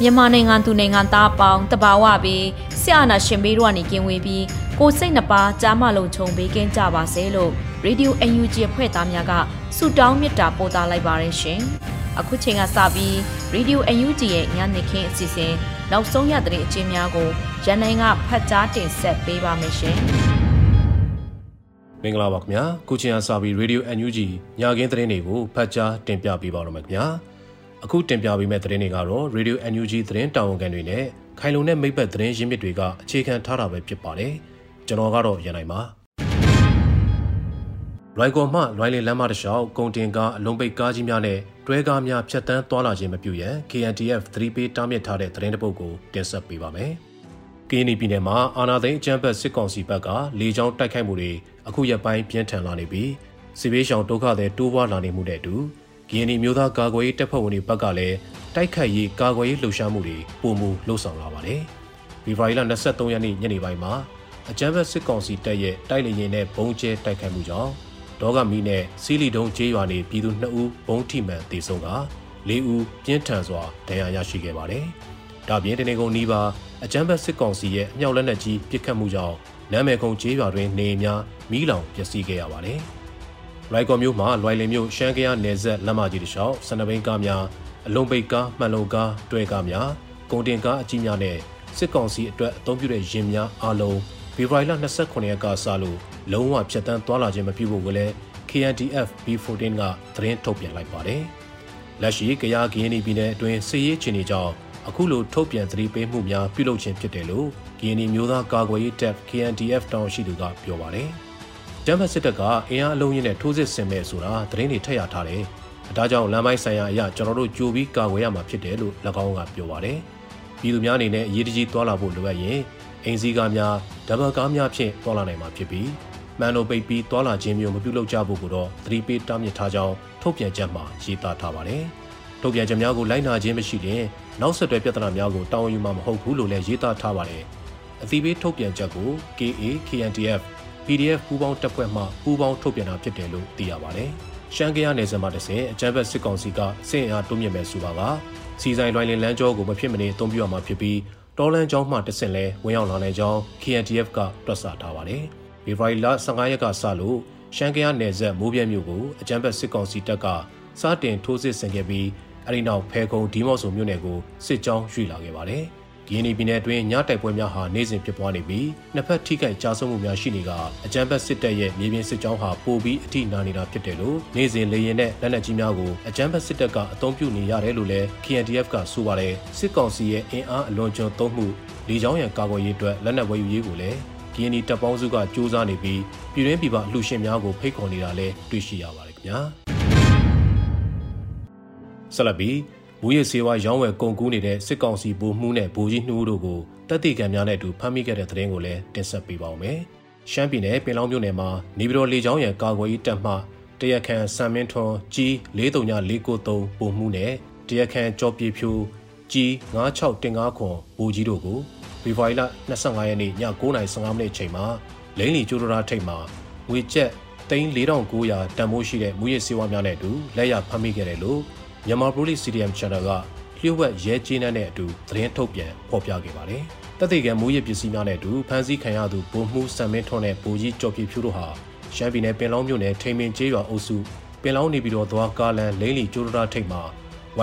မြန်မာနိုင်ငံသူနိုင်ငံသားအပေါင်းတဘာဝပြီးဆရာနာရှင်ဘေးတို့ကနေကင်းဝေးပြီးကိုစိတ်နှပါကြားမလုံးခြုံပေးကင်းကြပါစေလို့ Radio UNG ဖွဲ့သားများကဆုတောင်းမေတ္တာပို့သလိုက်ပါရရှင်။အခုချိန်ကစပြီး Radio UNG ရဲ့ညနေခင်းအစီအစဉ်နောက်ဆုံးရတဲ့အချင်းများကိုရန်နိုင်ကဖတ်ကြားတင်ဆက်ပေးပါမယ်ရှင်။မင်္ဂလာပါခင်ဗျာခုချိန်ကစပြီး Radio NUG ညခင်းသတင်းတွေကိုဖတ်ကြားတင်ပြပေးပါတော့မယ်ခင်ဗျာ အခုတင်ပြပေးမယ့်သတင်းတွေကတော့ Radio NUG သတင်းတာဝန်ခံတွေနဲ့ခိုင်လုံတဲ့မိဘသတင်းရင်းမြစ်တွေကအခြေခံထားတာပဲဖြစ်ပါတယ်ကျွန်တော်ကတော့ရန်နိုင်ပါလွိုင်ကော်မှလွိုင်လင်လမ်းမတစ်လျှောက်ကုန်တင်ကားအလုံးပိတ်ကားကြီးများနဲ့တွဲကားများဖြတ်တန်းသွားလာခြင်းမပြုရန် KNTF 3ပေးတားမြစ်ထားတဲ့သတင်းတပုတ်ကိုတင်ဆက်ပေးပါမယ်။ကင်းနီပြည်နယ်မှာအာနာသိန်းအကြမ်းဖက်စစ်ကောင်စီဘက်ကလေကြောင်းတိုက်ခိုက်မှုတွေအခုရက်ပိုင်းပြင်းထန်လာနေပြီးစစ်ဘေးရှောင်ဒုက္ခတွေတိုးပွားလာနေမှုတဲ့အတူ ကင်းနီမျိုးသားကာကွယ်ရေးတပ်ဖွဲ့ဝင်တွေဘက်ကလည်းတိုက်ခိုက်ရေးကာကွယ်ရေးလှုပ်ရှားမှုတွေပုံမူလှုပ်ဆောင်လာပါတယ်။ဗီဗာရီလ23ရက်နေ့ညနေပိုင်းမှာအကြမ်းဖက်စစ်ကောင်စီတပ်ရဲ့တိုက်လေရင်နဲ့ဘုံကျဲတိုက်ခိုက်မှုကြောင့်ဒေါကမီနဲ့စီလီတုံးကျေးရွာနေပြည်သူ2ဦးဘုံထိမှန်တေဆုံးက၄ဦးပြင်းထန်စွာဒဏ်ရာရရှိခဲ့ပါတယ်။ဒါပြင်တနေကုန်နီးပါအကြမ်းဖက်စစ်ကောင်စီရဲ့အမြောက်လက်နက်ကြီးပစ်ခတ်မှုကြောင့်နာမည်ကုံကျေးရွာတွင်နေများမိလောင်ပျက်စီးခဲ့ရပါတယ်။ ရိုက်ကော်မြို့မှာလွိုင်လင်မြို့ရှမ်းကရနယ်ဆက်လမ်းမကြီးတစ်လျှောက်စနဘိန်းကားများအလုံးပိတ်ကားမှန်လုံကားတွဲကားများကုန်တင်ကားအကြီးများနဲ့စစ်ကောင်စီအတွက်အသုံးပြုတဲ့ယာဉ်များအလုံးဖေဖော်ဝါရီလ29ရက်ကစလို့လုံးဝဖြတ်တန်းသွားလာခြင်းမပြုဖို့ကိုလည်း KNDF B14 ကသတင်းထုတ်ပြန်လိုက်ပါတယ်။လက်ရှိကရားကရင်ပြည်နယ်အတွင်းစစ်ရေးခြေနေကြောင်းအခုလိုထုတ်ပြန်သတိပေးမှုများပြုလုပ်ခြင်းဖြစ်တယ်လို့ကရင်မျိုးသားကာကွယ်ရေးတပ် KNDF တောင်ရှိသူကပြောပါတယ်။ ဂျမ်ဘတ်စစ်တပ်ကအင်အားအလုံးရင်းနဲ့ထိုးစစ်ဆင်မဲ့ဆိုတာသတင်းတွေထက်ရထားတယ်။အဲဒါကြောင့်လမ်းပိုင်းဆိုင်ရာအရာကျွန်တော်တို့ကြိုပြီးကာကွယ်ရမှာဖြစ်တယ်လို့၎င်းကပြောပါတယ်။ပြည်သူများအနေနဲ့အရေးတကြီးသွားလာဖို့လိုအပ်ရင်အင်စီကားများဒဘကားများဖြင့်သွားလာနိုင်မှာဖြစ်ပြီးမှန်လိုပိတ်ပြီးသွာလာခြင်းမျိုးမပြုလုပ်ကြဖို့ကိုတော့သတိပေးတားမြစ်ထားကြောင်းထုတ်ပြန်ချက်မှာရေးသားထားပါတယ်။ထုတ်ပြန်ချက်များကိုလိုက်နာခြင်းမရှိရင်နောက်ဆက်တွဲပြဿနာများကိုတာဝန်ယူမှာမဟုတ်ဘူးလို့လည်းရေးသားထားပါတယ်။အသိပေးထုတ်ပြန်ချက်ကို KA KNTF PDF ပူးပေါင်းတပ်ဖွဲ့မှပူးပေါင်းထုတ်ပြန်တာဖြစ်တယ်လို့သိရပါတယ်။ရှမ်းကရနယ်စပ်မှာတဆင်အကြမ်းဖက်စစ်ကောင်စီကစစ်အင်အားတိုးမြင့်မဲ့ဆိုပါကစီဆိုင်လွိုင်းလင်လမ်းကျောကိုမဖြစ်မနေအသုံးပြုရမှာဖြစ်ပြီးတော်လန်ကျောင်းမှတဆင်လဲဝင်ရောက်လာနိုင်ကြောင်း KNTF ကတွက်ဆထားပါတယ်။ဖေဖော်ဝါရီလ15ရက်ကစလို့ရှမ်းကရနယ်ဆက်မိုးပြဲမြို့ကိုအကြမ်းဖက်စစ်ကောင်စီတပ်ကစတင်ထိုးစစ်ဆင်ခဲ့ပြီးအဲဒီနောက်ဖဲခုံဒီမော့ဆိုမြို့နယ်ကိုစစ်ကြောင်းရွှေ့လာခဲ့ပါတယ်။ ဂီနီပြည်နယ်အတွင်းညတိုက်ပွဲများဟာနေ့စဉ်ဖြစ်ပွားနေပြီးနှစ်ဖက်ထိခိုက်ကြားဆုံးမှုများရှိနေကအကြမ်းဖက်စစ်တပ်ရဲ့မြေပြင်စစ်ကြောင်းဟာပိုပြီးအထိနာနေတာဖြစ်တယ်လို့နေ့စဉ်လေရင်နဲ့လက်နက်ကြီးများကိုအကြမ်းဖက်စစ်တပ်ကအုံပြုနေရတယ်လို့လည်း KNDF ကဆိုပါတယ်စစ်ကောင်စီရဲ့အင်အားအလွန်ကျွံသုံးမှုလေကြောင်းရန်ကာကွယ်ရေးအတွက်လက်နက်ဝယ်ယူရေးကိုလည်း GNI တပ်ပေါင်းစုကစူးစမ်းနေပြီးပြည်တွင်းပြည်ပအလှူရှင်များကိုဖိတ်ခေါ်နေတာလည်းတွေ့ရှိရပါတယ်ခင်ဗျာဆက်လက်ပြီး မူရစေဝါရောင်းဝယ်ကုန်ကူးနေတဲ့စစ်ကောင်စီဗိုလ်မှူးနဲ့ဗိုလ်ကြီးနှူးတို့ကိုတပ်တေကံများနဲ့အတူဖမ်းမိခဲ့တဲ့သတင်းကိုလည်းတင်ဆက်ပေးပါောင်းမယ်ရှမ်းပြည်နယ်ပင်လောင်းမြို့နယ်မှာနေပြည်တော်လေကြောင်းရန်ကာကွယ်ရေးတပ်မှတရခန်စံမင်းထွန်းကြီး43993ပုံမှုနဲ့တရခန်ကြောပြေဖြူကြီး96တင်9ခွန်ဘူကြီးတို့ကိုဖေဖော်ဝါရီလ25ရက်နေ့ည9:15မိနစ်အချိန်မှာလိမ့်လီကျိုးဒရာထိပ်မှာငွေကျပ်3900တန်ဖိုးရှိတဲ့မူရစ်စေဝါများနဲ့အတူလက်ရဖမ်းမိခဲ့တယ်လို့ မြန်မာပရိုလီ CDM Channel ကလျှို့ဝှက်ရဲကြီးနှံနဲ့အတူသတင်းထုတ်ပြန်ဖော်ပြခဲ့ပါတယ်။တပ်သေးကံမူရစ်ပစ္စည်းများနဲ့အတူဖမ်းဆီးခံရသူဗိုလ်မှူးစံမင်းထွန်းနဲ့ဗိုလ်ကြီးကျော်ပြဖြူတို့ဟာရှမ်းပြည်နယ်ပင်လောင်းမြို့နယ်ထိန်မင်ကျေးရွာအုပ်စုပင်လောင်းနေပြီးတော့သွားကားလန်လိမ့်လီကျိုးဒရာထိပ်မှာ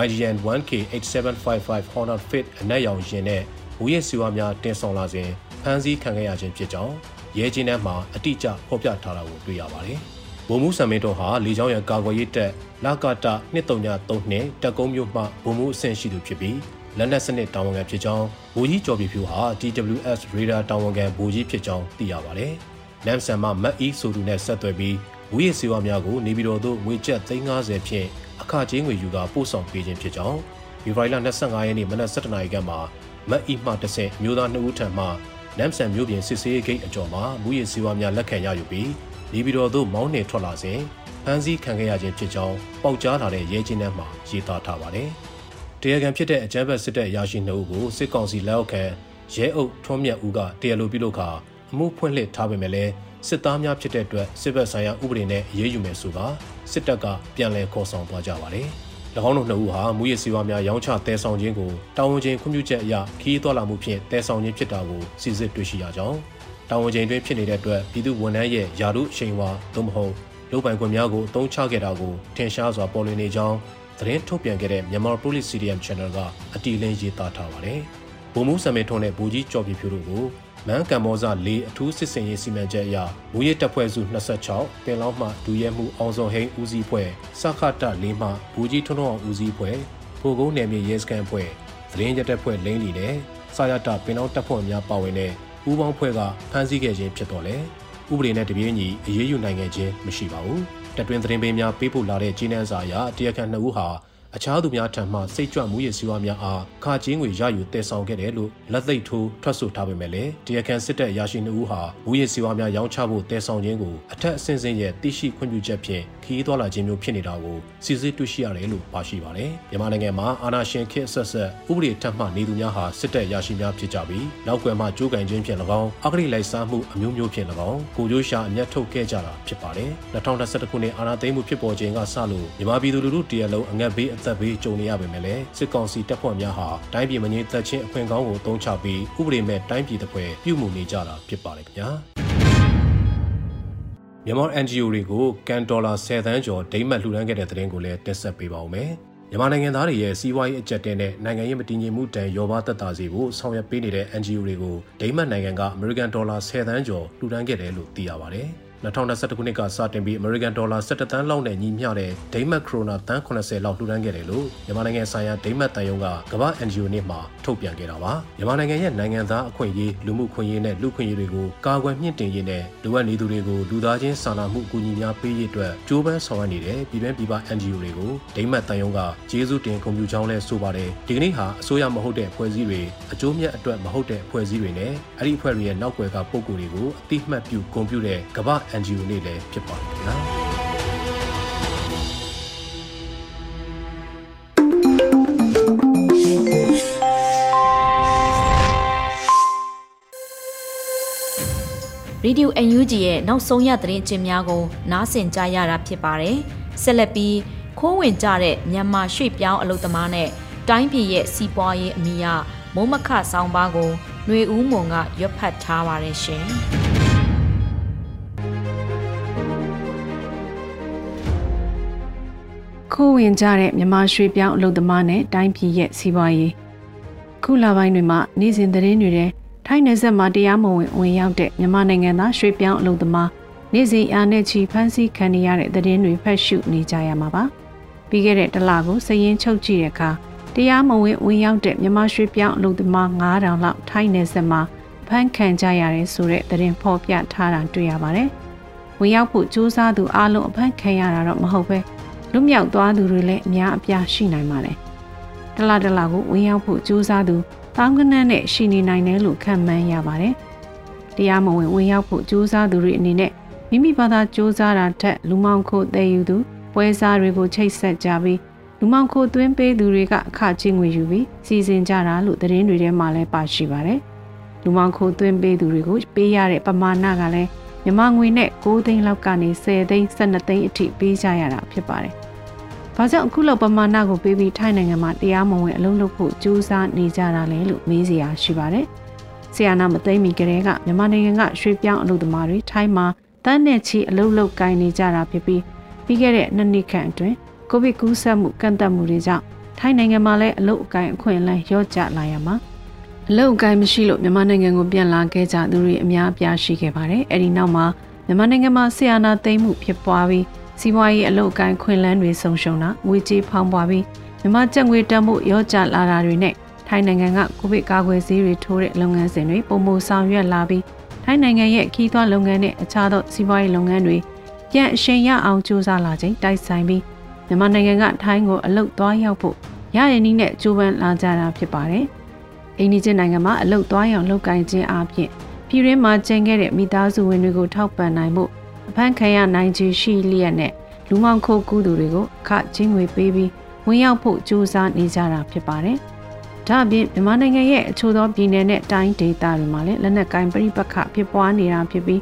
YGN 1K 8755 Honda Fit အနက်ရောင်ရင်နဲ့မူရစ်စီဝါများတင်ဆောင်လာစဉ်ဖမ်းဆီးခံခဲ့ရခြင်းဖြစ်ကြောင်းရဲချင်းထဲမှာအတိအကျဖော်ပြထားတာကိုတွေ့ရပါတယ်။ ဗိုလ်မှူးဆံမင်းတို့ဟာလေကြောင်းရန်ကာကွယ်ရေးတပ်လာကတာ233နှစ်တက်ကုန်းမြို့မှဗိုလ်မှူးအဆင့်ရှိသူဖြစ်ပြီးလက်နက်စနစ်တာဝန်ခံဖြစ်ကြောင်းဗိုလ်ကြီးကျော်ပြဖြူဟာ TWS Radar တာဝန်ခံဗိုလ်ကြီးဖြစ်ကြောင်းသိရပါတယ်။နမ်ဆန်မှမတ်အီဆိုသူနဲ့ဆက်သွယ်ပြီးဝီရစီဝါများကိုနေပြည်တော်သို့ငွေကျပ်350ဖြင့်အခကြေးငွေယူကာပို့ဆောင်ပေးခြင်းဖြစ်ကြောင်းဖေဖော်ဝါရီလ25ရက်နေ့မနက်7:00နာရီခန့်မှာမတ်အီမှတစ်ဆင့်မျိုးသား2ဦးထံမှနမ်ဆန်မျိုးပြင်စစ်ဆေးဂိတ်အကျော်မှာမူရစီဝါများလက်ခံရယူပြီး နေပြည်တော်သို့မောင်းနှင်ထွက်လာစဉ်ဖမ်းဆီးခံခဲ့ရခြင်းဖြစ်ကြောင်းပေါက်ကြားလာတဲ့ရဲချင်းထဲမှာရေးသားထားပါတယ်။တရားခံဖြစ်တဲ့အကြမ်းဖက်စစ်တပ်အရာရှိနှုတ်ကိုစစ်ကောင်စီလက်အောက်ခံရဲအုပ်ထွန်းမြတ်ဦးကတရားလိုပြုလုပ်ခါအမှုဖွင့်လှစ်ထားပေမဲ့လည်းစစ်သားများဖြစ်တဲ့အတွက်စစ်ဘက်ဆိုင်ရာဥပဒေနဲ့အရေးယူမယ်ဆိုပါစစ်တပ်ကပြန်လည်ခေါ်ဆောင်သွားကြပါတယ်။၎င်းတို့နှစ်ဦးဟာမူရစီဝါများရောင်းချတဲဆောင်ခြင်းကိုတာဝန်ချင်းခွင့်ပြုချက်အရခီးသွွာလာမှုဖြင့်တဲဆောင်ခြင်းဖြစ်တာကိုစစ်စစ်တွေ့ရှိရကြောင်း တာဝန်ချင်းတွင်ဖြစ်နေတဲ့အတွက်ပြည်သူဝန်ထမ်းရဲ့ယာရုအချိန်ဝါသို့မဟုတ်လုံပိုင်ခွင့်များကိုအသုံးချခဲ့တာကိုထင်ရှားစွာပေါ်လွင်နေကြောင်းသတင်းထုတ်ပြန်ခဲ့တဲ့မြန်မာ Police CDM Channel ကအတီလင်းရေးသားထားပါတယ်။ဗိုလ်မှူးစံမေထွန်းနဲ့ဗိုလ်ကြီးကျော်ပြဖြူတို့ကိုမန်းကံမောဇ၄အထူးစစ်စင်ရေးစီမံချက်အရမူရတပ်ဖွဲ့စု26ပင်လောင်းမှဒူရဲမှုအောင်စုံဟိန်းဦးစီးဖွဲ့စခတ၄မှဘူကြီးထွန်းထွန်းအောင်ဦးစီးဖွဲ့ဖိုကုန်းနယ်မြေရဲစခန်းဖွဲ့သတင်းရတပ်ဖွဲ့လိမ့်လီနဲ့စာရတပင်လောင်းတပ်ဖွဲ့များပါဝင်တဲ့ ဦးပေါင်းဖွဲ့ကဖမ်းဆီးခဲ့ခြင်းဖြစ်တော်လဲဥပဒေနဲ့တပြေးညီအရေးယူနိုင်ခဲ့ခြင်းမရှိပါဘူးတက်တွင်သတင်းပေးများပေးပို့လာတဲ့ကြီးနှန်းစာအရတရားခံနှစ်ဦးဟာအခြားသူများထံမှစိတ်ကြွမှုရည်စည်းဝါးများအားခါချင်းငွေရယူတည်ဆောင်ခဲ့တယ်လို့လက်သိပ်ထိုးထွက်ဆိုထားပေမဲ့လည်းတရားခံစစ်တပ်ရရှိနှုတ်ဟာမှုရည်စည်းဝါးများရောင်းချဖို့တည်ဆောင်ခြင်းကိုအထက်အဆင့်ဆင့်ရဲ့သိရှိခွင့်ပြုချက်ဖြင့်ခီးသွွာလာခြင်းမျိုးဖြစ်နေတာကိုစစ်စစ်တွေ့ရှိရတယ်လို့ပါရှိပါတယ်။မြန်မာနိုင်ငံမှာအာဏာရှင်ခေတ်ဆက်ဆက်ဥပဒေထက်မှနေသူများဟာစစ်တပ်ရရှိများဖြစ်ကြပြီးနောက်ကွယ်မှကြိုးကင်ခြင်းဖြင့်၎င်းအဂရိလိုက်စားမှုအမျိုးမျိုးဖြင့်၎င်းကိုကျိုးရှာအမျက်ထုတ်ခဲ့ကြတာဖြစ်ပါတယ်။2021ခုနှစ်အာဏာသိမ်းမှုဖြစ်ပေါ်ခြင်းကစလို့မြန်မာပြည်သူလူထုတရလုံးအငတ်ဘေးအသက်ဘေးကြုံနေရပေမဲ့လည်းစစ်ကောင်စီတပ်ဖွဲ့များဟာတိုင်းပြည်မငြိမ်သက်ခြင်းအခွင့်ကောင်းကိုတုံးချပြီးဥပဒေမဲ့တိုင်းပြည်တစ်ဖွဲ့ပြုမှုနေကြတာဖြစ်ပါတယ်ခင်ဗျာ မြန်မာ NGO တွေကိုကန်ဒေါ်လာ10သန်းကျော်ဒိမတ်လှူဒန်းခဲ့တဲ့သတင်းကိုလည်းတင်ဆက်ပေးပါဦးမယ်မြန်မာနိုင်ငံသားတွေရဲ့စီးပွားရေးအကြက်တဲနဲ့နိုင်ငံရေးမတည်ငြိမ်မှုတန်ရောပါသက်သာစေဖို့ဆောင်ရွက်ပေးနေတဲ့ NGO တွေကိုဒိမတ်နိုင်ငံကအမေရိကန်ဒေါ်လာ10သန်းကျော်လှူဒန်းခဲ့တယ်လို့သိရပါတယ်။ 2021ခုနှစ်ကစတင်ပြီး American Dollar 17တန်းလောက်နဲ့ညီမျှတဲ့ဒိမတ်ခရိုနာတန်း80လောက်လှူဒန်းခဲ့တယ်လို့မြန်မာနိုင်ငံဆိုင်ရာဒိမတ်တန်ယုံကကမ္ဘာ NGO နေ့မှာထုတ်ပြန်ခဲ့တာပါမြန်မာနိုင်ငံရဲ့နိုင်ငံသားအခွင့်အရေးလူမှုခွင့်ရေးနဲ့လူခွင့်ရေးတွေကိုကာကွယ်မြင့်တင်ရေးနဲ့လူဝတ်နေသူတွေကိုလူသားချင်းစာနာမှုအကူအညီများပေးရေးအတွက်ကြိုးပမ်းဆောင်ရွက်နေတဲ့ပြည်ပပြည်ပ NGO တွေကိုဒိမတ်တန်ယုံကကျေးဇူးတင်ဂုဏ်ပြုကြောင်းလဲဆိုပါတယ်ဒီကနေ့ဟာအစိုးရမဟုတ်တဲ့ဖွဲ့စည်းတွေအကျိုးမြတ်အတွက်မဟုတ်တဲ့ဖွဲ့စည်းတွေနဲ့အဲ့ဒီအဖွဲ့တွေရဲ့နောက်ွယ်ကပုံကိုယ်တွေကိုအတိအမှတ်ပြုဂုဏ်ပြုတဲ့ကမ္ဘာ NGO နေ့လည်းဖြစ်ပါတယ်ခင်ဗျာရေဒီယို UNG ရဲ့နောက်ဆုံးရသတင်းချင်းများကို နားဆင်ကြရတာဖြစ်ပါတယ်။ဆက်လက်ပြီးခိုးဝင်ကြတဲ့မြန်မာရွှေ့ပြောင်းအလုပ်သမားနဲ့တိုင်းပြည်ရဲ့စီးပွားရေးအမိယမုံမခဆောင်းပါးကိုຫນွေဦးမွန်ကရွတ်ဖတ်ထားပါတယ်ရှင်။ ခိုးဝင်ကြတဲ့မြန်မာရွှေပြောင်းအလုပ်သမားနဲ့တိုင်းပြည်ရဲ့စီးပွားရေးခုလပိုင်းတွေမှာနေ့စဉ်သတင်းတွေထဲထိုင်းနယ်စပ်မှာတရားမဝင်ဝင်ရောက်တဲ့မြန်မာနိုင်ငံသားရွှေပြောင်းအလုပ်သမားနေ့စဉ်အားနဲ့ချီဖမ်းဆီးခံရတဲ့သတင်းတွေဖတ်ရှုနေကြရမှာပါပြီးခဲ့တဲ့တလကိုစည်ရင်ချုပ်ကြည့်တဲ့အခါတရားမဝင်ဝင်ရောက်တဲ့မြန်မာရွှေပြောင်းအလုပ်သမား9000လောက်ထိုင်းနယ်စပ်မှာဖမ်းခံကြရတယ်ဆိုတဲ့သတင်းဖော်ပြထားတာတွေ့ရပါတယ်ဝင်ရောက်ဖို့စူးစမ်းသူအလုံးအဖမ်းခံရတာတော့မဟုတ်ပဲ လွတ်မြောက်သွားသူတွေလည်းအများအပြားရှိနိုင်ပါတယ်။တလတလကိုဝင်ရောက်ဖို့ကြိုးစားသူတောင်းကနန်းနဲ့ရှိနေနိုင်တယ်လို့ခန့်မှန်းရပါတယ်။တရားမဝင်ဝင်ရောက်ဖို့ကြိုးစားသူတွေအနေနဲ့မိမိဘာသာကြိုးစားတာထက်လူမောင်ခိုတည်ယူသူပွဲစားတွေကိုချိတ်ဆက်ကြပြီးလူမောင်ခိုသွင်းပေးသူတွေကအခချင်းငွေယူပြီးစီစဉ်ကြတာလို့သတင်းတွေထဲမှာလည်းပါရှိပါတယ်။လူမောင်ခိုသွင်းပေးသူတွေကိုပေးရတဲ့ပမာဏကလည်းမြန်မာငွေနဲ့6သိန်းလောက်ကနေ10သိန်း12သိန်းအထိပေးကြရတာဖြစ်ပါတယ်။ ဘာကြောင့်အခုလောက်ပမာဏကိုပေးပြီးထိုင်းနိုင်ငံမှာတရားမဝင်အလုပ်လုပ်ဖို့ကြိုးစားနေကြတာလဲလို့မေးစရာရှိပါတယ်။ဆီယနာမသိမီကလေးကမြန်မာနိုင်ငံကရွှေပြောင်းအလုပ်သမားတွေထိုင်းမှာတန်းနဲ့ချီအလုပ်လုပ်ကိုင်နေကြတာဖြစ်ပြီးပြီးခဲ့တဲ့နှစ်နှစ်ခန့်အတွင်းကိုဗစ်ကူးစက်မှုကန့်သတ်မှုတွေကြောင့်ထိုင်းနိုင်ငံမှာလည်းအလုတ်အကင်အခွင့်အလမ်းရော့ကျလာရမှာအလုတ်အကင်မရှိလို့မြန်မာနိုင်ငံကိုပြန်လာခဲ့ကြသူတွေအများအပြားရှိခဲ့ပါတယ်။အဲဒီနောက်မှာမြန်မာနိုင်ငံမှာဆီယနာသိမ်းမှုဖြစ်ပွားပြီး စီးပွားရေးအလုတ်အကင်ခွင့်လန်းတွေဆုံးရှုံးတာငွေကြေးဖောင်းပွားပြီးမြန်မာကျပ်ငွေတန်ဖို့ရော့ကျလာတာတွေနဲ့ထိုင်းနိုင်ငံကကိုဗစ်ကာကွယ်ဆေးတွေထိုးတဲ့လုပ်ငန်းစဉ်တွေပုံမှုဆောင်ရွက်လာပြီးထိုင်းနိုင်ငံရဲ့ခီးသွွားလုပ်ငန်းနဲ့အခြားသောစီးပွားရေးလုပ်ငန်းတွေပြန်အရှိန်ရအောင်ကြိုးစားလာခြင်းတိုက်ဆိုင်ပြီးမြန်မာနိုင်ငံကထိုင်းကိုအလုတ်သွားရောက်ဖို့ရရင်နည်းနဲ့ကြိုးပမ်းလာကြတာဖြစ်ပါတယ်။အိန္ဒိယနိုင်ငံမှာအလုတ်သွားရောက်လုပ်ကိုင်ခြင်းအပြင်ပြည်ရင်းမှာကျင်းခဲ့တဲ့မိသားစုဝင်တွေကိုထောက်ပံ့နိုင်မှု အဖမ်းခံရနိုင်ခြင်းရှိလျက်နဲ့လူမောင်ခိုးကူးသူတွေကိုအခချင်းငွေပေးပြီးဝင်ရောက်ဖို့ကြိုးစားနေကြတာဖြစ်ပါတယ်။ဒါ့အပြင်မြန်မာနိုင်ငံရဲ့အချို့သောပြည်နယ်နဲ့တိုင်းဒေသတွေမှာလည်းလက်နက်ကိုင်ပြိပက္ခဖြစ်ပွားနေတာဖြစ်ပြီး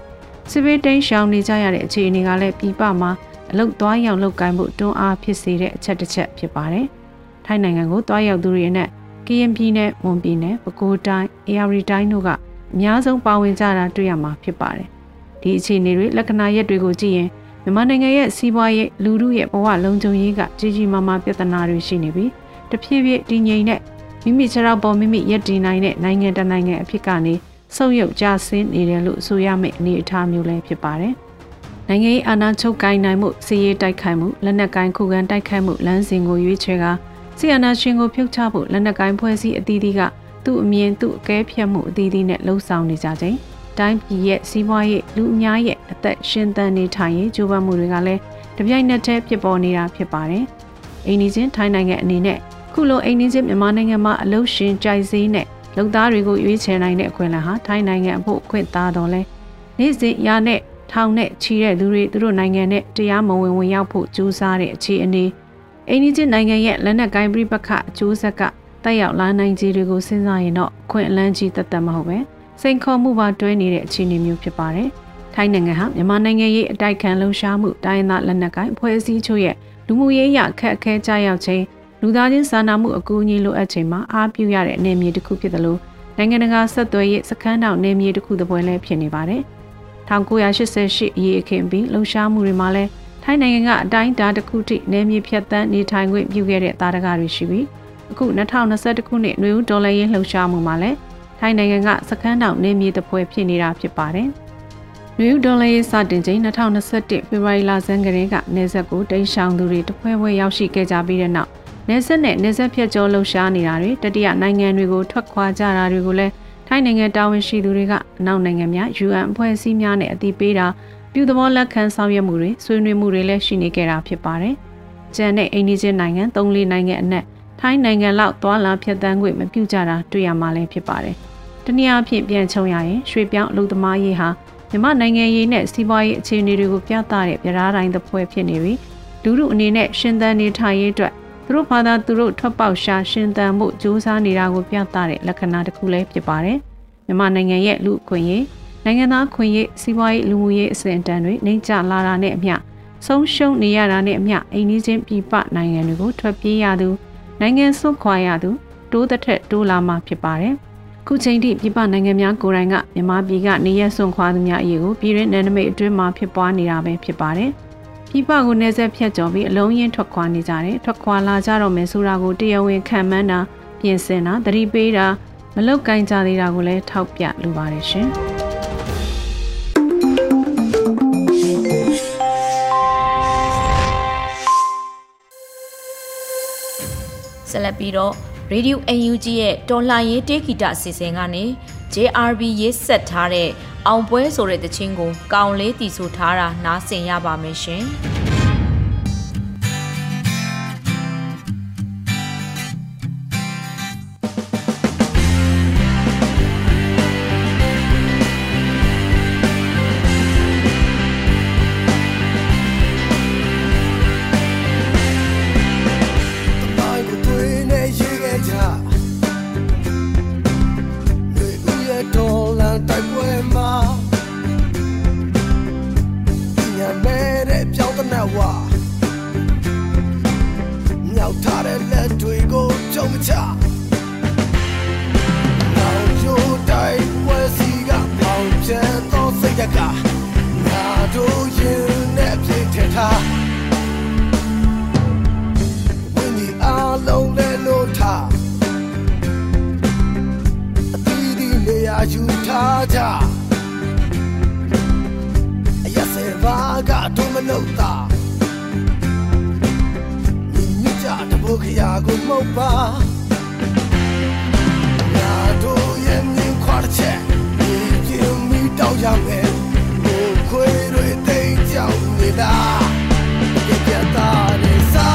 စစ်ဘေးတိမ်းရှောင်နေကြရတဲ့အခြေအနေကလည်းပြည်ပမှာအလုတ်သွားရောက်လုပ်ကိုင်မှုတွန်းအားဖြစ်စေတဲ့အချက်တစ်ချက်ဖြစ်ပါတယ်။ထိုင်းနိုင်ငံကိုသွားရောက်သူတွေနဲ့ကရင်ပြည်နယ်၊မွန်ပြည်နယ်၊ပဲခူးတိုင်း၊အေရရီတိုင်းတို့ကအများဆုံးပါဝင်ကြတာတွေ့ရမှာဖြစ်ပါတယ်။ ဒီအခြေအနေတွေလက္ခဏာရက်တွေကိုကြည့်ရင်မြန်မာနိုင်ငံရဲ့စီးပွားရေးလူမှုရဲ့ဘဝလုံခြုံရေးကကြီးကြီးမားမားပြဿနာတွေရှိနေပြီးတဖြည်းဖြည်းတည်ငြိမ်တဲ့မိမိခြေထောက်ပေါ်မိမိရက်တည်နိုင်တဲ့နိုင်ငံတနိုင်ငံအဖြစ်ကနေဆုပ်ယုပ်ကြဆင်းနေတယ်လို့ဆိုရမယ့်အနေအထားမျိုးလည်းဖြစ်ပါတယ်။နိုင်ငံရေးအာဏာချုပ်ကိုင်နိုင်မှုစီးရေးတိုက်ခိုက်မှုလက်နက်ကိုင်ခုခံတိုက်ခိုက်မှုလမ်းစဉ်ကိုရွေးချယ်ကဆီယနာရှင်ကိုဖြုတ်ချဖို့လက်နက်ကိုင်ဖွဲ့စည်းအသီးသီးကသူ့အမြင်သူ့အကဲဖြတ်မှုအသီးသီးနဲ့လှုံ့ဆော်နေကြခြင်း တိုင်းပြည်ရဲ့စီးပွားရေးလူအများရဲ့အသက်ရှင်သန်နေထိုင်ရေးကြိုးပမ်းမှုတွေကလည်းတပြိုင်နက်တည်းဖြစ်ပေါ်နေတာဖြစ်ပါတယ်။အိန္ဒိချင်းထိုင်းနိုင်ငံအနေနဲ့ခုလိုအိန္ဒိချင်းမြန်မာနိုင်ငံမှာအလုရှင်ကြိုက်စည်းနဲ့လုံသားတွေကိုရွေးချယ်နိုင်တဲ့အခွင့်အလမ်းဟာထိုင်းနိုင်ငံအဖို့အခွင့်သားတော်လဲနေ့စဉ်ရနဲ့ထောင်နဲ့ချီတဲ့သူတွေသူတို့နိုင်ငံနဲ့တရားမဝင်ဝင်ရောက်ဖို့ကြိုးစားတဲ့အခြေအနေအိန္ဒိချင်းနိုင်ငံရဲ့လက်နက်ကိုင်းပြပခအကျိုးဆက်ကတက်ရောက်လာနိုင်ခြေတွေကိုစဉ်းစားရင်တော့အခွင့်အလမ်းကြီးတသက်မဟုတ်ပဲ။ စိန်ခေါ်မှုပါတွဲနေတဲ့အခြေအနေမျိုးဖြစ်ပါတယ်။ထိုင်းနိုင်ငံဟာမြန်မာနိုင်ငံရေးအတိုက်ခံလှုံ့ဆော်မှုတိုင်းသားလက်နက်ကိုင်ဖွဲ့စည်းချို့ရဲ့လူမှုရေးရခက်အခဲကြရောက်ခြင်းလူသားချင်းစာနာမှုအကူအညီလိုအပ်ချိန်မှာအားပြုရတဲ့အနေအမြင်တစ်ခုဖြစ်တယ်လို့နိုင်ငံတကာဆက်သွယ်ရေးစခန်းတောင်နေမြေတစ်ခုသပွဲလည်းဖြစ်နေပါတယ်။1988အရေးအခင်းပြီးလှုံ့ဆော်မှုတွေမှာလည်းထိုင်းနိုင်ငံကအတိုင်းအတာတစ်ခုထိနေမြေဖြတ်တန်းနေထိုင်ခွင့်ပြုခဲ့တဲ့တာရကတွေရှိပြီးအခု2021ခုနှစ်နွေဦးဒေါ်လာရင်းလှုံ့ဆော်မှုမှာလည်း ထိုင်းနိုင်ငံကစခန်းတောင်နေမြေတပွဲဖြစ်နေတာဖြစ်ပါတယ်။နယူးဒေါ်လာရေးစတင်ချိန်2021ဖေဖော်ဝါရီလဆန်းကလေးကနေဆက်ကိုတိန့်ရှောင်သူတွေတပွဲပွဲရောက်ရှိခဲ့ကြပြီးတဲ့နောက်နေဆက်နဲ့နေဆက်ဖြတ်ကျော်လှုပ်ရှားနေတာတွေတတိယနိုင်ငံတွေကိုထွက်ခွာကြတာတွေကိုလည်းထိုင်းနိုင်ငံတာဝန်ရှိသူတွေကအနောက်နိုင်ငံများ UN အဖွဲ့အစည်းများနဲ့အသိပေးတာပြုသဘောလက်ခံဆောင်ရွက်မှုတွေဆွေးနွေးမှုတွေလည်းရှိနေကြတာဖြစ်ပါတယ်။ကျန်တဲ့အိန္ဒိချင်းနိုင်ငံ၃-၄နိုင်ငံအနက်ထိုင်းနိုင်ငံလောက်သွာလာဖြတ်တန်းခွင့်မပြုကြတာတွေ့ရမှာလည်းဖြစ်ပါတယ်။ တနည်းအားဖြင့်ပြန်ချုံရရင်ရွှေပြောင်းအလုပ်သမားရေးဟာမြမနိုင်ငံရေးနဲ့စီးပွားရေးအခြေအနေတွေကိုပြသတဲ့ပြဓာတိုင်းသပွဲဖြစ်နေပြီးလူမှုအနေနဲ့ရှင်သန်နေထိုင်ရေးအတွက်သူတို့ဘာသာသူတို့ထွက်ပေါက်ရှာရှင်သန်မှုစူးစမ်းနေတာကိုပြသတဲ့လက္ခဏာတစ်ခုလည်းဖြစ်ပါတယ်။မြန်မာနိုင်ငံရဲ့လူအခွင့်အရေးနိုင်ငံသားခွင့်ရေးစီးပွားရေးလူမှုရေးအဆင့်အတန်းတွေနှိမ့်ကျလာတာနဲ့အမျှဆုံးရှုံးနေရတာနဲ့အမျှအိမ်နီးချင်းပြည်ပနိုင်ငံတွေကိုထွက်ပြေးရသူနိုင်ငံဆွခွာရသူတိုးသက်ထက်တိုးလာမှဖြစ်ပါတယ်။ ခုချိန်ထိပြည်ပနိုင်ငံများကိုယ်တိုင်ကမြန်မာပြည်ကနေရဆွန်ခွာသူများအရေးကိုပြည်ရင်းနယ်နိမိတ်အတွင်းမှာဖြစ်ပွားနေတာပဲဖြစ်ပါတယ်။ပြည်ပကိုနေဆက်ဖြတ်ကျော်ပြီးအလုံးရင်းထွက်ခွာနေကြတယ်။ထွက်ခွာလာကြတော့မယ်ဆိုတာကိုတရားဝင်ခံမှန်းတာပြင်ဆင်တာသတိပေးတာမလုတ်ကင်ကြသေးတာကိုလည်းထောက်ပြလိုပါတယ်ရှင်။ဆက်လက်ပြီးတော့ Radio UNG ရဲ့တော်လှန်ရေးတေးဂီတအစီအစဉ်ကနေ JRB ရေးဆက်ထားတဲ့အောင်ပွဲဆိုတဲ့တခြင်းကို ကောင်လေးတီဆိုထားတာနားဆင်ရပါမယ်ရှင်။ ကြအရစေပါကတော့မလို့တာညီကြတဘုခရာကိုမဟုတ်ပါငါတို့ရဲ့မြင်ခွာချက်ဒီကြည့်မီတော့ရမယ်ဘုခွေတွေတိတ်ကြောင်နေတာကြည့်ကြတာနေစာ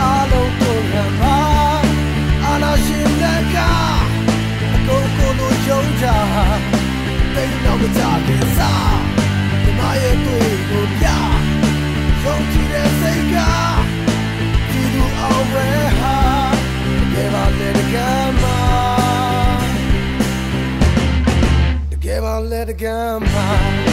အလုံးကုန်ရမှာအနာရှင်က Go, go, go, go, go, လိုယုံကြတိတ်တော့မကြခင်စားဒီမရဲ့တွေ့ကိုပြယုံကြည်တဲ့စိတ်ကဒီလိုအောင်ဝဲဟာ Never let it go, ma. Never let it go, ma. အား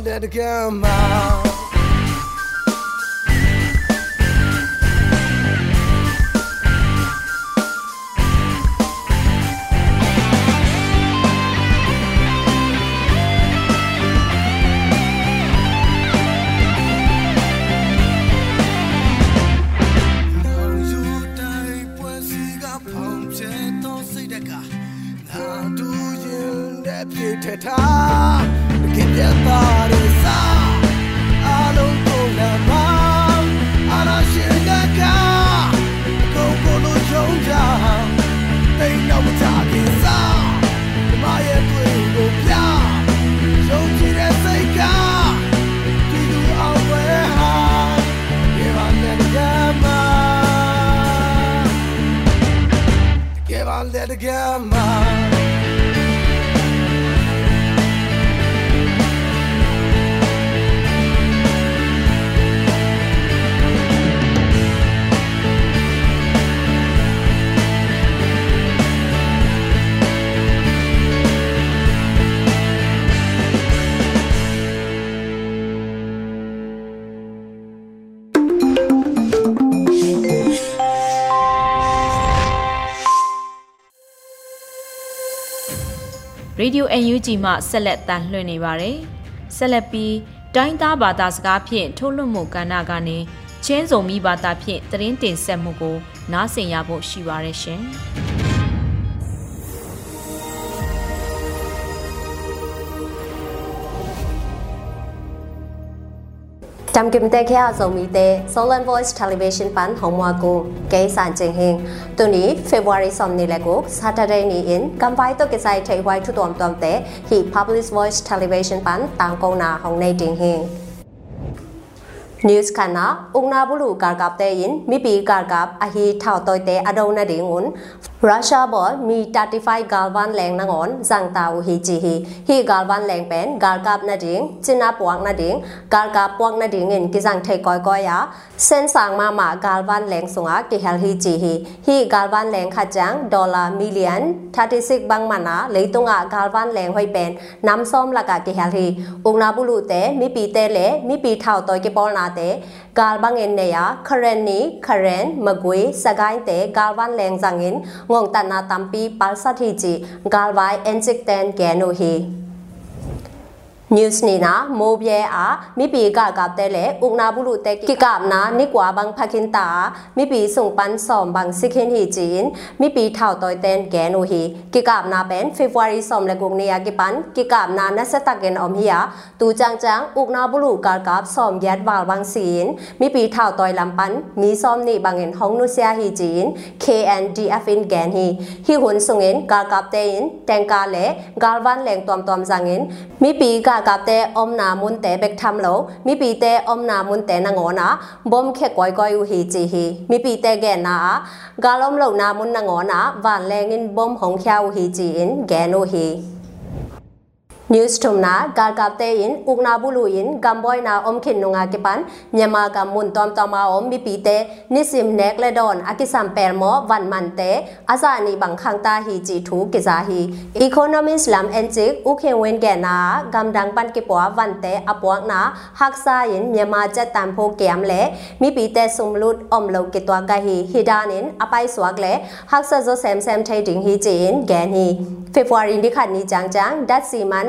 တကယ် Let it go, glömma let it gamma ရေဒီယို UNG မှဆက်လက်တန်လှည့်နေပါတယ်။ဆက်လက်ပြီးတိုင်းသားဘာသာစကားဖြင့်ထုတ်လွှင့်မှုကဏ္ဍကနေချင်းစုံမိဘာသာဖြင့်သတင်းတင်ဆက်မှုကိုနားဆင်ရဖို့ရှိပါရဲ့ရှင်။ จำกิมเตแค่อาสมีเต Solan Voice Television ปันหงมัวกูเกยสันจิงหิงตัวนี้ February สมนี้แหละกู Saturday นี้อินกำไว้ตัวเกษายไทยไว้ทุกตัวมตัวเต He Publish Voice Television ปันต่างกงนาของในจิงหิง News ခန္နာဥငနာဘူးလူကာကပ်တဲ့ရင်မိပီကာကပ်အဟီထောက်တော့တဲ့အဒုံနဒင်းဝန်ရုရှားဘောမီ35 galvan leng nangon zangtau hi chi hi hi galvan leng pen galkap na ding china puang na ding galkap puang na ding in kizang thai koi koi ya sen sang ma ma galvan leng sunga ki hel hi chi hi hi galvan leng khajang dollar million 36 bang mana leitunga galvan leng hoi pen nam som laka ki hel hi ungna bulu te mi pi te le mi pi thau toy ki pol na te galbang en ne ya karen ni karen magui sagai te galvan leng zangin ngong tana tampi palsathi chi galwai enjik ten geno hi news ni na mobile a mi pi ka ka te le ukna bulu te ki kap na ni kwa bang phakin ta mi pi sung pan som bang sikhin hi chin mi pi thau toy ten ge no hi ki kap na pen february som le kung ni ya ki pan ki kap na na sa ta gen om hi ya tu chang chang ukna bulu ka kap som yat wal bang sin mi pi thau toy lam pan mi som ni bang en hong nu sia hi chin KNDF in gen hi hi hun sung in ka kap te in teng ka le galwan leng tom tom zang in mi pi ka กาเตอมนามุนเตเบกทำโลมีปีเตอมนามุนเตนงอนาบอมแค่ก้อยก้อยอุฮีจีฮีมีปีเตแกนากาลอมโลนามุนนงอนาวันแรงอินบอมของเขียวฮีจีอินแกน Newstomna Garkatein Ugnabuluin Gamboina Omkinnunga Kipan Nyamaga Muntom Toma Om Mipite Nisim Nekledon Akisam Permo Van Mante Azani Bangkhangta Hi Ji Thu Kizahi Economist Lam Enjik Ukhenwen Gena Gamdang Pan Kipwa Vante Apwakna Haksain Nyama Jatan Pho Kiamle Mipite Sumlut Omlo Kitwa Gahi Hidanin Apai Swagle Haksa Jo Sam Sam Thading Hi Jin Gani February ဒီခါနီကြံကြံဒတ်စီမန်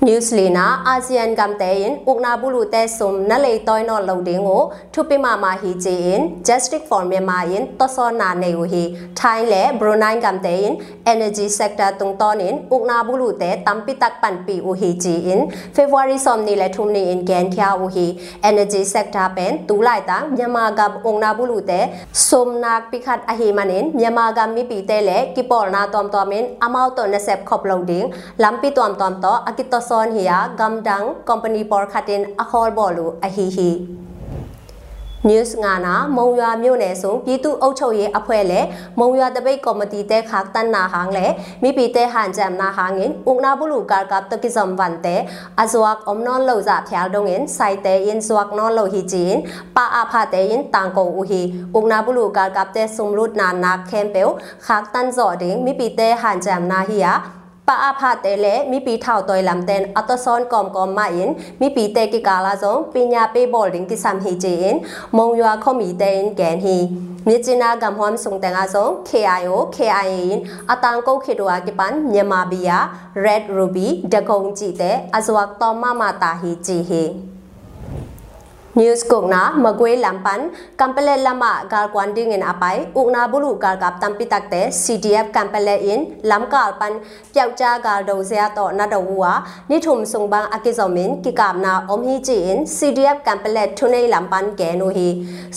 Newslina ASEAN Gamtein Ukna Bulu Te Sum Nalei Toy No Loadingo Thupima Ma Hi Jin Justice for Myanmar in Toso Na Ne Hi Thai Le Brunei Gamtein Energy Sector Tung Tonin Ukna Bulu Te Tampi Tak Pan Pi U Hi Ji in February Som Ni Le Thum Ni in Gen Kya U Hi Energy Sector Pen Tu Lai Ta Myanmar Gam Ukna Bulu Te Sum Nak Pikhat A Hi Manin Myanmar Gam Mi Pi Te Le Kipol Na Tom Tomin Amau To Ne Sep Khop Loading Lampi Tom Tom To Akito son hiya gamdang company por khatin akhol bolu ahi hi news ငါနာမုံရွာမြို့နယ်ဆိုပြည်သူ့အုပ်ချုပ်ရေးအဖွဲ့လဲမုံရွာတပိတ်ကော်မတီတဲခါတန်နာဟန်လဲမိပီတဲဟန်ဂျမ်နာဟန်ငင်ဥနာဘလူကာကပ်တကိဇမ်ဝန်တဲအဇဝက်အုံနော်လောဇာဖျားဒုံငင်ဆိုင်တဲယင်ဇဝက်နော်လောဟီဂျင်ပါအာဖာတဲယင်တန်ကိုဥဟီဥနာဘလူကာကပ်တဲဆုံလုဒနာနာခဲမ်ပဲခါတန်ဇော်ဒင်းမိပီတဲဟန်ဂျမ်နာဟီယာ ปาอาพาเตเลมีปีเท่าตอยลำเตนอัตซอนกอมกอมมาอินมีปีเตกิกาลาซงปีญาเปบอลดิงกิซัมฮีเจอินมงยัวคอมีเตนแกนฮีမြေကျနာကမ်ဟွမ်ဆုံတန်အဆုံ KIO KIA အတန်ကုတ်ခေတဝါကိပန်မြန်မာဘီယာ Red Ruby ဒကုံကြည့်တဲ့အဇဝတ်တော်မမတာဟီကြည်ဟီ news kokna magwe lampan kampele lama gal kwanding in apai ukna bulu gal kap tampi takte cdf kampele in lamkal pan pyaucha gal do zia to na do wa ni thum sungbang akizomin ki kamna om hi chi in cdf kampele thunei lampan ke no hi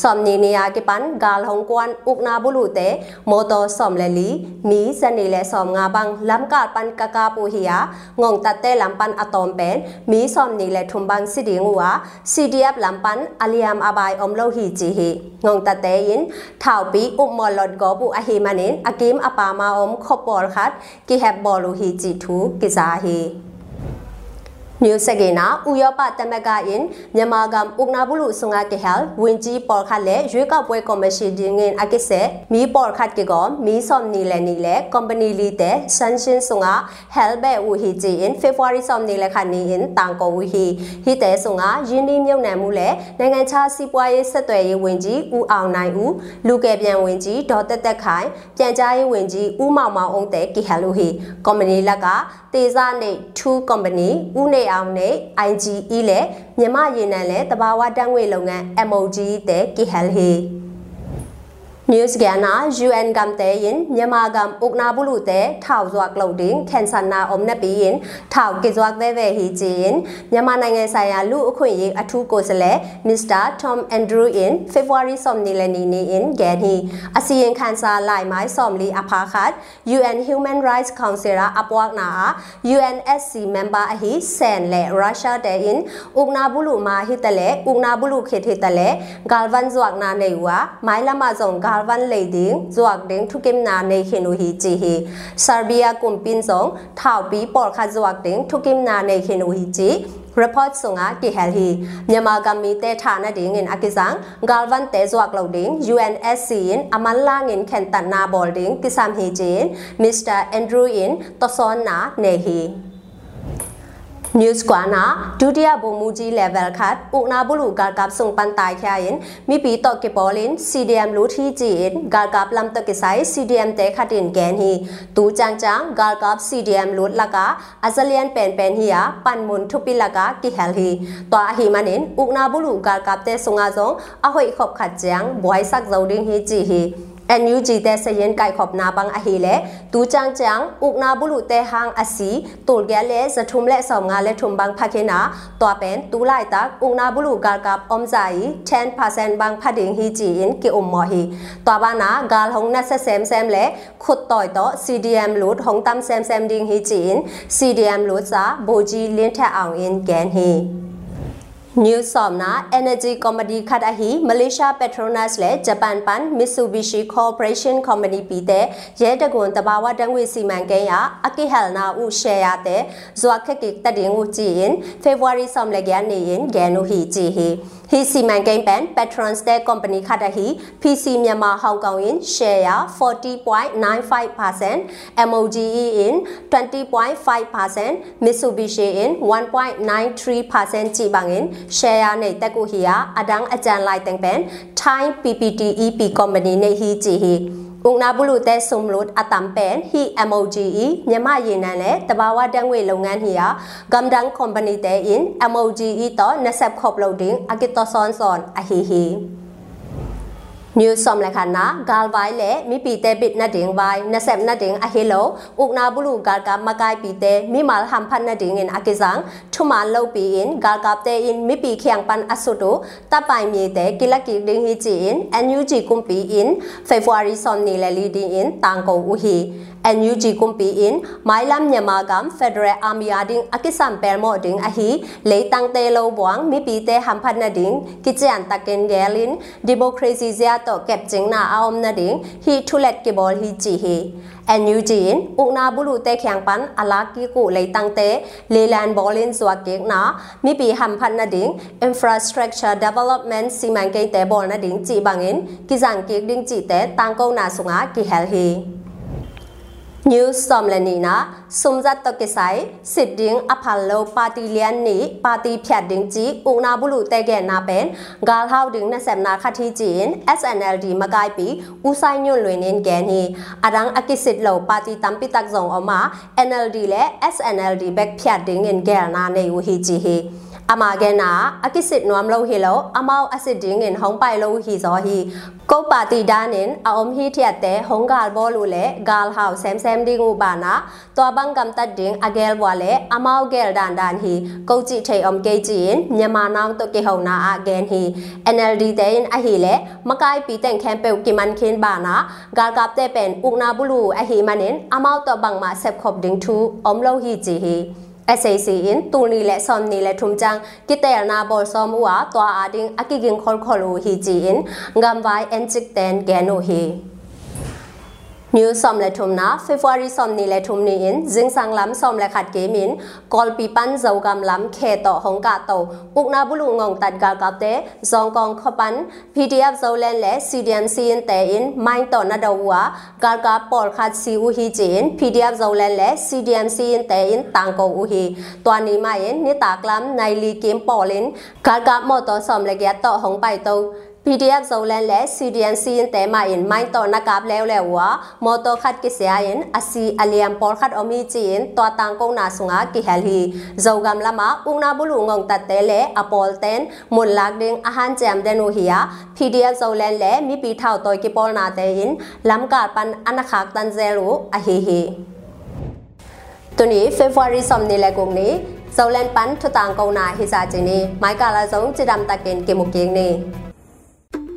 somni niya ki pan gal hong kwan ukna bulu te moto som le li mi sani le som nga bang lamkal pan kaka pu hi ya ngong tatte lampan atom pen mi som ni le thum bang siding wa cdf lampan ปันอาลียมอาบายอมโลหีจีฮีงงตะเตยินท่าวปีอุมมอลดกอบุอาฮีมานินอากิมอาปามาอมขบบอลคัดกิแฮบบอลูฮีจีทูกิซาฮี New Sagina Uyopa Tamaka in Myamagam Ugnabulu Sunga ke hel Winji por khat le ရွေးကောက်ပွဲကော်မရှင်ဒင်းငင်အကိစေမီပေါ်ခတ်ကေကောမီ som ni le ni le company li te sanshin sunga helbe u hi ji in February som ni le khat ni in tang ko u hi hi te sunga ယင်းနှမြုပ်နှံမှုလေနိုင်ငံခြားစီးပွားရေးဆက်သွယ်ရေးဝန်ကြီးဦးအောင်နိုင်ဦးလူကယ်ပြန်ဝန်ကြီးဒေါ်တက်တက်ခိုင်ပြန်ကြားရေးဝန်ကြီးဦးမောင်မောင်အောင်တဲ့ကိဟလူဟီ company လက်ကတေဇာနေ2 company ဦးနေအောင်နဲ့ IGE လဲမြမရေနံလဲတဘာဝတန်းငွေလုပ်ငန်း MOG တဲ့ KHL ဟေ news gana UN gam te yin myama gam ukna bulu te thao zwak lo ding khensan na om na pi yin thao ke zwak ve ve hi jin myama နိုင်ငံဆိုင်ရာလူအခွင့်အရေးအထူးကိုယ်စားလှယ် Mr Tom Andrew in February som ni le ni ni in gan hi အစီရင်ခံစာလိုက်မိုင်း som li အဖာခတ် UN Human Rights Council ရာအပွားနာ UNSC member အဟိဆန်လေ Russia တဲ့ in ukna bulu ma hi tale ukna bulu khe the tale galvan zwak na nei wa mai lama zong gal van lei ding zuak ding thukim na nei khinu hi chi hi serbia kumpin song thau pi por kha zuak ding thukim na nei khinu hi chi report sunga ki hel hi myama gami te thana ding in akizang galvan te zuak lo ding UNSC in amalla ngin khen tan na bol ding kisam hi jin Mr Andrew in toson na ne hi news kwana dutia bomuji level khat una bulu gar kap sung pan tai khain mi pi to ke polin cdm lu thi jin gar kap lam to ke sai cdm te khatin gen hi tu chang chang gar kap cdm lu laka azalian pen pen hi ya pan mun thu pi laka ki hel hi to hi manin una bulu gar kap te sunga zong a hoi khop khat chang boy sak zoding hi ji hi ယန်ပန်ပန်ဟီယာပန်မွန်ထုပိလကကိဟယ်ဟီတောအဟီမနင်ဥနာဘလူဂါကပ်တဲဆုံငါဇုံအဟွိခော့ခတ်ချန်ဘွိုင်ဆက်ဇောဒင်းဟီဂျီဟီ NUG แต่สยินไก่ขอบนาบังอหิเลตูจังจังอุกนาบุลุแต่หางอสีตูลแกเลจะทุมและสอมงานและทุมบังภาเคนาตัวเป็นตูไลตักอุกนาบุลุกากับอมใจ10%บังพดิงฮีจีอินกิอุมมอฮีตัวบานากาลหงนัสเซมเซมและขุดต่อยต่อ CDM ลุดหงตำเซมเซมดิงฮีจีอิน CDM ลุดซาโบจีเลียนแทอ่างอินแกนฮี New Somna Energy Company Khadahi Malaysia Petronas และ Japan Pan Mitsubishi Corporation Company ปีเตရဲတကွန်တဘာဝတန်ငွေစီမံကိန်းရအကိဟလနာဥရှယ်ရတဲ့ဇွာခက်ကိတတင်ကိုကြည့်ရင် February ဆောင်လက်ရနေရင်ဂန်နူဟီကြည့်ဟီဟီစီမံကိန်းပန် Patrons တဲ့ company ခတာဟီ PC မြန်မာဟောင်ကောင် in share 40.95% MOGE in 20.5% Mitsubishi in 1.93% ကြည်ပါငင် share နေတက်ကိုဟီယာအဒန်းအကြံလိုက်တန်ပန် time PPTEP company နေဟီချီဟီုနာဘူးလူတဲ့ဆုံလို့အတမ်ပန်ဟီ MOGE မြမရေနံလဲတဘာဝတန်ငွေလုပ်ငန်းဟီယာဂမ်ဒန် company တဲ့ in MOGE တော့နက်ဆက်ခေါပလုတ်ဒင်းအကီတောဆွန်ဆွန်အဟီဟီ New som la khana gal vai le mi pi te bit na ding vai na sep na ding a hello uk na bulu gal ka makai pi te mi mal ham phan na ding in akizang thuma lo pi in gal kap te in mi pi khyang pan asuto ta pai mi te kilaki ding hi chi in NUG kum pi in February som ni le li ding in tang ko u hi NUG kumpi in Mailam Nyamagam Federal Army ading akisam permo ding ahi leitang te lo buang mi pi te hamphat na ding kichian taken gelin democracy zia to kep jing na aom na ding hi thulet ke bol hi chi hi NUG in ukna bulu te khyang pan ala ki ku leitang te leland bolin zwa ke na mi pi hamphat na ding infrastructure development simang ke te bol na ding chi bangin kizang ke ding chi te tang ko na sunga ki hel hi New Somlanina Sumzat to kisai Sidding Apollo Party Lian ni Party Phyat ding chi Ungna bulu te ge na pen Gal hau ding na sem na khathi chin SNLD magai pi Usai nyun lwin in gen hi Adang akisit lo Party tampi tak zong oma NLD le SNLD back phyat ding in gel na nei u hi chi hi အမကနာအကိစစ်နွမ်လောဟီလောအမောက်အစစ်ဒင်းင်ဟောင်းပိုင်လောဟီဇောဟီကောပါတီဒါနင်အုံဟီထက်တဲ့ဟောင်းဂါလ်ဘောလူလေဂါလ်ဟောက်ဆမ်ဆမ်ဒီငူဘာနာတောဘန်ကမ်တတ်ဒင်းအဂဲလ်ဘွာလေအမောက်ဂဲလ်ဒန်ဒန်ဟီကောကြည့်ထေအုံကေဂျင်းမြန်မာနောင်တော့ကေဟောနာအဂန်ဟီ NLD တဲ့အဟီလေမကိုင်ပီတဲ့ခဲပေကိမန်ခင်းဘာနာဂါလ်ကပ်တဲ့ပန်ဥနာဘလူအဟီမနင်အမောက်တော့ဘန်မာဆက်ခေါပဒင်းတူအုံလောဟီဂျီဟီ SAC in tulni le som ni le thumchang kitel na bol som wa twa ading akiging khol kholu hi ji in ngam vai en chik ten geno hi New som le thum na February som ni le thum ni in jing sang lam som le khat ke min kol pi pan zau gam lam khe to hong ka to uk na bulu ngong tat ga ka te zong kong khopan PDF zau len le CDMC in te in main to na do wa ga ka pol khat si u hi jin PDF zau len le CDMC in te in tang ko u hi twa ni ma in ni ta klam nai li kim polin ga ka mo to som le ya to hong pai to PDF zolan le CDN sin tema in main to na kap le le wa moto khat ki se ayin asi aliam por khat omi chin to tang ko na sunga ki hel hi zogam lama ungna bulu ngong ta te le apol ten mun lak ding ahan jam denu hiya PDF zolan le mi pi thau toy ki por na te in lam ka pan anakhak tan zelu a hi hi ตัวนี้เฟฟวารีสอมนี่แหละกงนี้ zau len pan thu tang ko na hi sa chi ni mai ka la zong chi dam ta ken ke mu keng ni